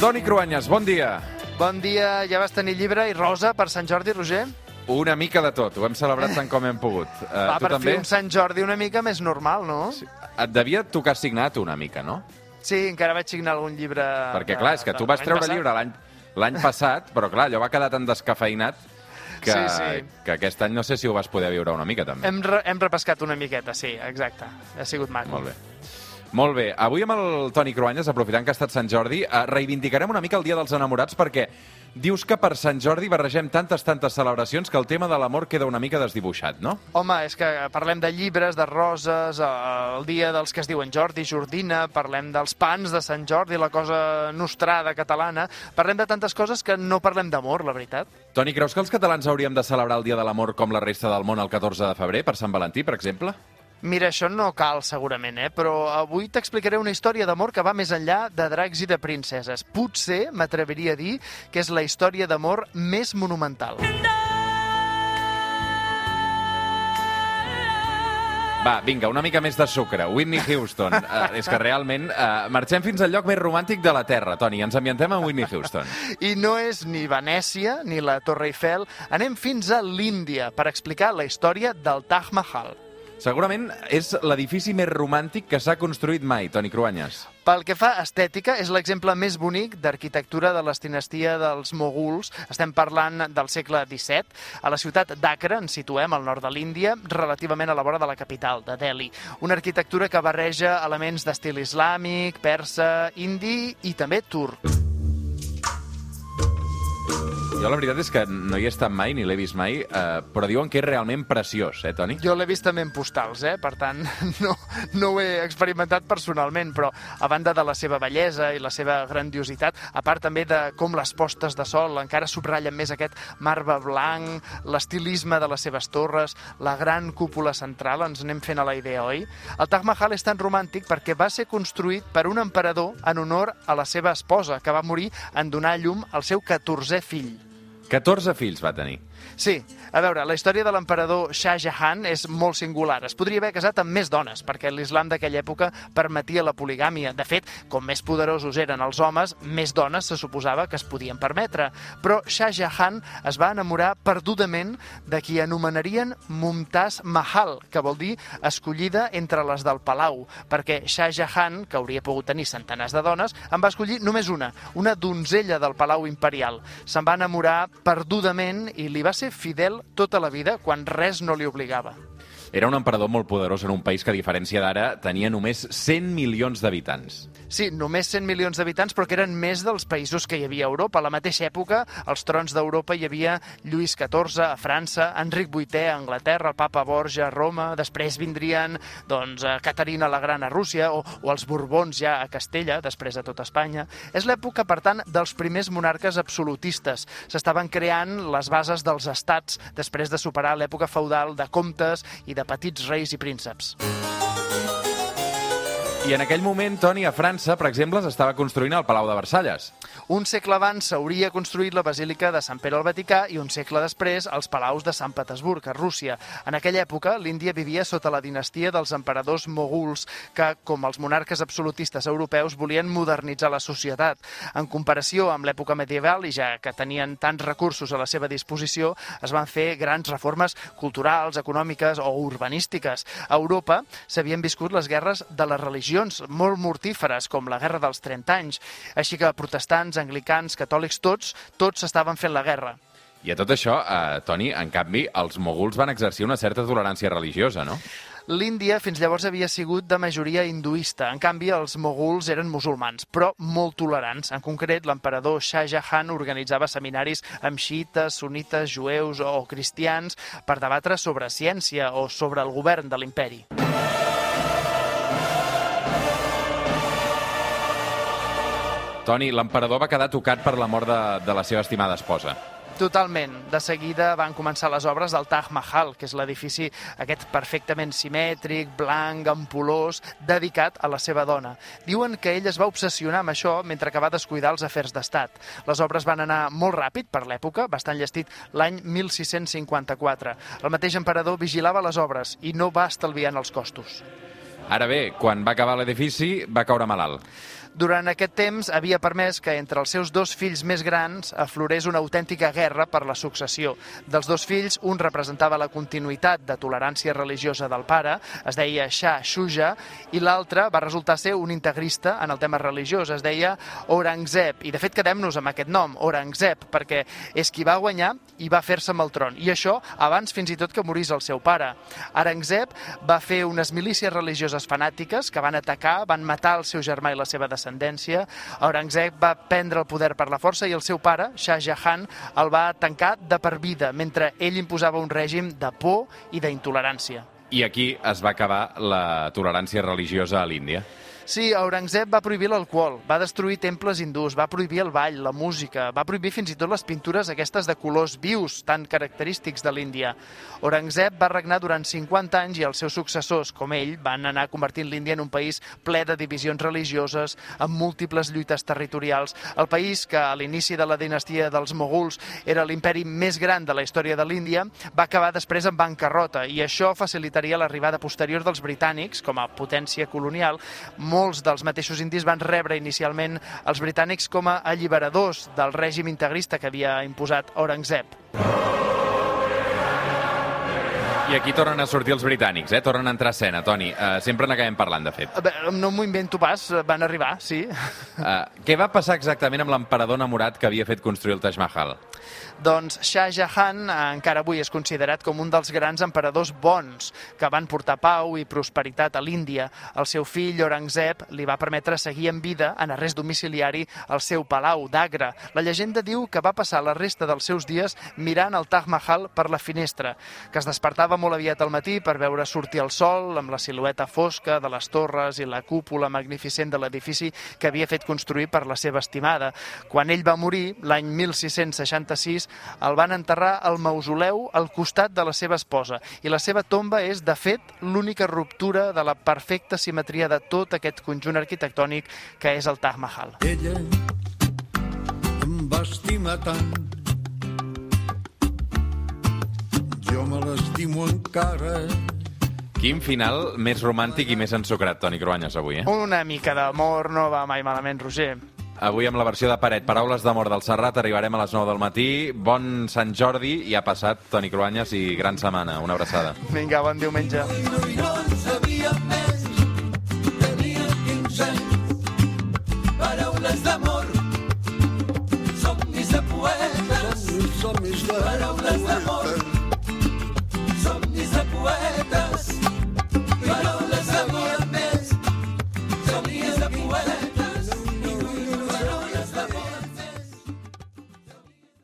Toni Cruanyes, bon dia. Bon dia, ja vas tenir llibre i rosa per Sant Jordi, Roger? Una mica de tot, ho hem celebrat tant com hem pogut. Uh, Va, tu per també? fer un Sant Jordi una mica més normal, no? Sí, Et devia tocar signat una mica, no? sí encara vaig signar algun llibre... Perquè, de- clar, és que de tu vas treure passat. llibre l'any l'any passat, però, clar, allò va quedar tan descafeinat que, Sí, sí. que aquest any no sé si ho vas poder viure una mica, també. Hem, re hem repescat una miqueta, sí, exacte. Ha sigut maco. Molt bé. Molt bé. Avui amb el Toni Cruanyes, aprofitant que ha estat Sant Jordi, eh, reivindicarem una mica el Dia dels Enamorats perquè dius que per Sant Jordi barregem tantes, tantes celebracions que el tema de l'amor queda una mica desdibuixat, no? Home, és que parlem de llibres, de roses, eh, el dia dels que es diuen Jordi, Jordina, parlem dels pans de Sant Jordi, la cosa nostrada catalana, parlem de tantes coses que no parlem d'amor, la veritat. Toni, creus que els catalans hauríem de celebrar el Dia de l'Amor com la resta del món el 14 de febrer, per Sant Valentí, per exemple? Mira, això no cal segurament, eh? però avui t'explicaré una història d'amor que va més enllà de dracs i de princeses. Potser m'atreviria a dir que és la història d'amor més monumental. Va, vinga, una mica més de sucre. Whitney Houston. Uh, és que realment uh, marxem fins al lloc més romàntic de la Terra, Toni. Ens ambientem amb Whitney Houston. I no és ni Venècia ni la Torre Eiffel. Anem fins a l'Índia per explicar la història del Taj Mahal. Segurament és l'edifici més romàntic que s'ha construït mai, Toni Cruanyes. Pel que fa a estètica, és l'exemple més bonic d'arquitectura de la dinastia dels moguls. Estem parlant del segle XVII. A la ciutat d'Acre ens situem, al nord de l'Índia, relativament a la vora de la capital, de Delhi. Una arquitectura que barreja elements d'estil islàmic, persa, indi i també turc. Jo la veritat és que no hi he estat mai, ni l'he vist mai, eh, però diuen que és realment preciós, eh, Toni? Jo l'he vist també en postals, eh? per tant, no, no ho he experimentat personalment, però a banda de la seva bellesa i la seva grandiositat, a part també de com les postes de sol encara subratllen més aquest marbre blanc, l'estilisme de les seves torres, la gran cúpula central, ens anem fent a la idea, oi? El Taj Mahal és tan romàntic perquè va ser construït per un emperador en honor a la seva esposa, que va morir en donar llum al seu 14è fill. 14 fills va tenir. Sí, a veure, la història de l'emperador Shah Jahan és molt singular. Es podria haver casat amb més dones, perquè l'islam d'aquella època permetia la poligàmia. De fet, com més poderosos eren els homes, més dones se suposava que es podien permetre. Però Shah Jahan es va enamorar perdudament de qui anomenarien Mumtaz Mahal, que vol dir escollida entre les del Palau, perquè Shah Jahan, que hauria pogut tenir centenars de dones, en va escollir només una, una donzella del Palau Imperial. Se'n va enamorar perdudament i li va ser fidel tota la vida quan res no li obligava. Era un emperador molt poderós en un país que, a diferència d'ara, tenia només 100 milions d'habitants. Sí, només 100 milions d'habitants, però que eren més dels països que hi havia a Europa. A la mateixa època, als trons d'Europa hi havia Lluís XIV a França, Enric VIII a Anglaterra, el papa Borja a Roma, després vindrien doncs, eh, Caterina la Gran a Rússia o, o els Borbons ja a Castella, després a tot Espanya. És l'època, per tant, dels primers monarques absolutistes. S'estaven creant les bases dels estats després de superar l'època feudal de comtes i de petits reis i prínceps. I en aquell moment, Toni, a França, per exemple, s'estava construint el Palau de Versalles. Un segle abans s'hauria construït la Basílica de Sant Pere al Vaticà i un segle després els palaus de Sant Petersburg, a Rússia. En aquella època, l'Índia vivia sota la dinastia dels emperadors moguls, que, com els monarques absolutistes europeus, volien modernitzar la societat. En comparació amb l'època medieval, i ja que tenien tants recursos a la seva disposició, es van fer grans reformes culturals, econòmiques o urbanístiques. A Europa s'havien viscut les guerres de les religions, molt mortíferes, com la Guerra dels 30 anys. Així que protestants, anglicans, catòlics, tots, tots estaven fent la guerra. I a tot això, eh, Toni, en canvi, els moguls van exercir una certa tolerància religiosa, no? L'Índia fins llavors havia sigut de majoria hinduista. En canvi, els moguls eren musulmans, però molt tolerants. En concret, l'emperador Shah Jahan organitzava seminaris amb xiites, sunites, jueus o cristians per debatre sobre ciència o sobre el govern de l'imperi. Toni, l'emperador va quedar tocat per la mort de, de la seva estimada esposa. Totalment. De seguida van començar les obres del Taj Mahal, que és l'edifici aquest perfectament simètric, blanc, ampulós, dedicat a la seva dona. Diuen que ell es va obsessionar amb això mentre que va descuidar els afers d'estat. Les obres van anar molt ràpid per l'època, bastant llestit l'any 1654. El mateix emperador vigilava les obres i no va estalviar en els costos. Ara bé, quan va acabar l'edifici, va caure malalt. Durant aquest temps havia permès que entre els seus dos fills més grans aflorés una autèntica guerra per la successió. Dels dos fills, un representava la continuïtat de tolerància religiosa del pare, es deia Shah Shuja, i l'altre va resultar ser un integrista en el tema religiós, es deia Aurangzeb. I de fet quedem-nos amb aquest nom, Aurangzeb, perquè és qui va guanyar i va fer-se amb el tron. I això abans fins i tot que morís el seu pare. Aurangzeb va fer unes milícies religioses fanàtiques que van atacar, van matar el seu germà i la seva descendència. Aurangzeb va prendre el poder per la força i el seu pare, Shah Jahan, el va tancar de per vida, mentre ell imposava un règim de por i d'intolerància. I aquí es va acabar la tolerància religiosa a l'Índia. Sí, Aurangzeb va prohibir l'alcohol, va destruir temples hindús, va prohibir el ball, la música, va prohibir fins i tot les pintures aquestes de colors vius tan característics de l'Índia. Aurangzeb va regnar durant 50 anys i els seus successors, com ell, van anar convertint l'Índia en un país ple de divisions religioses, amb múltiples lluites territorials. El país, que a l'inici de la dinastia dels moguls era l'imperi més gran de la història de l'Índia, va acabar després en bancarrota i això facilitaria l'arribada posterior dels britànics com a potència colonial, molts dels mateixos indis van rebre inicialment els britànics com a alliberadors del règim integrista que havia imposat Aurangzeb. Aquí tornen a sortir els britànics, eh? Tornen a entrar a escena, Toni. Uh, sempre n'acabem parlant, de fet. Bé, no m'ho invento pas, van arribar, sí. Uh, què va passar exactament amb l'emperador enamorat que havia fet construir el Taj Mahal? Doncs Shah Jahan eh, encara avui és considerat com un dels grans emperadors bons que van portar pau i prosperitat a l'Índia. El seu fill, Aurangzeb, li va permetre seguir en vida en arrest domiciliari al seu palau d'Agra. La llegenda diu que va passar la resta dels seus dies mirant el Taj Mahal per la finestra, que es despertava molt aviat al matí per veure sortir el sol amb la silueta fosca de les torres i la cúpula magnificent de l'edifici que havia fet construir per la seva estimada. Quan ell va morir, l'any 1666, el van enterrar al mausoleu al costat de la seva esposa i la seva tomba és, de fet, l'única ruptura de la perfecta simetria de tot aquest conjunt arquitectònic que és el Taj Mahal. Ella em va estimar tant Jo me l'estimo encara Quin final més romàntic i més ensucrat, Toni Cruanyes, avui, eh? Una mica d'amor no va mai malament, Roger. Avui amb la versió de Paret, Paraules d'amor del Serrat, arribarem a les 9 del matí. Bon Sant Jordi i ha passat Toni Cruanyes i gran setmana. Una abraçada. Vinga, bon diumenge. No, no en sabia més, tenia 15 anys, paraules d'amor, somnis de poetes, somnis de paraules d'amor.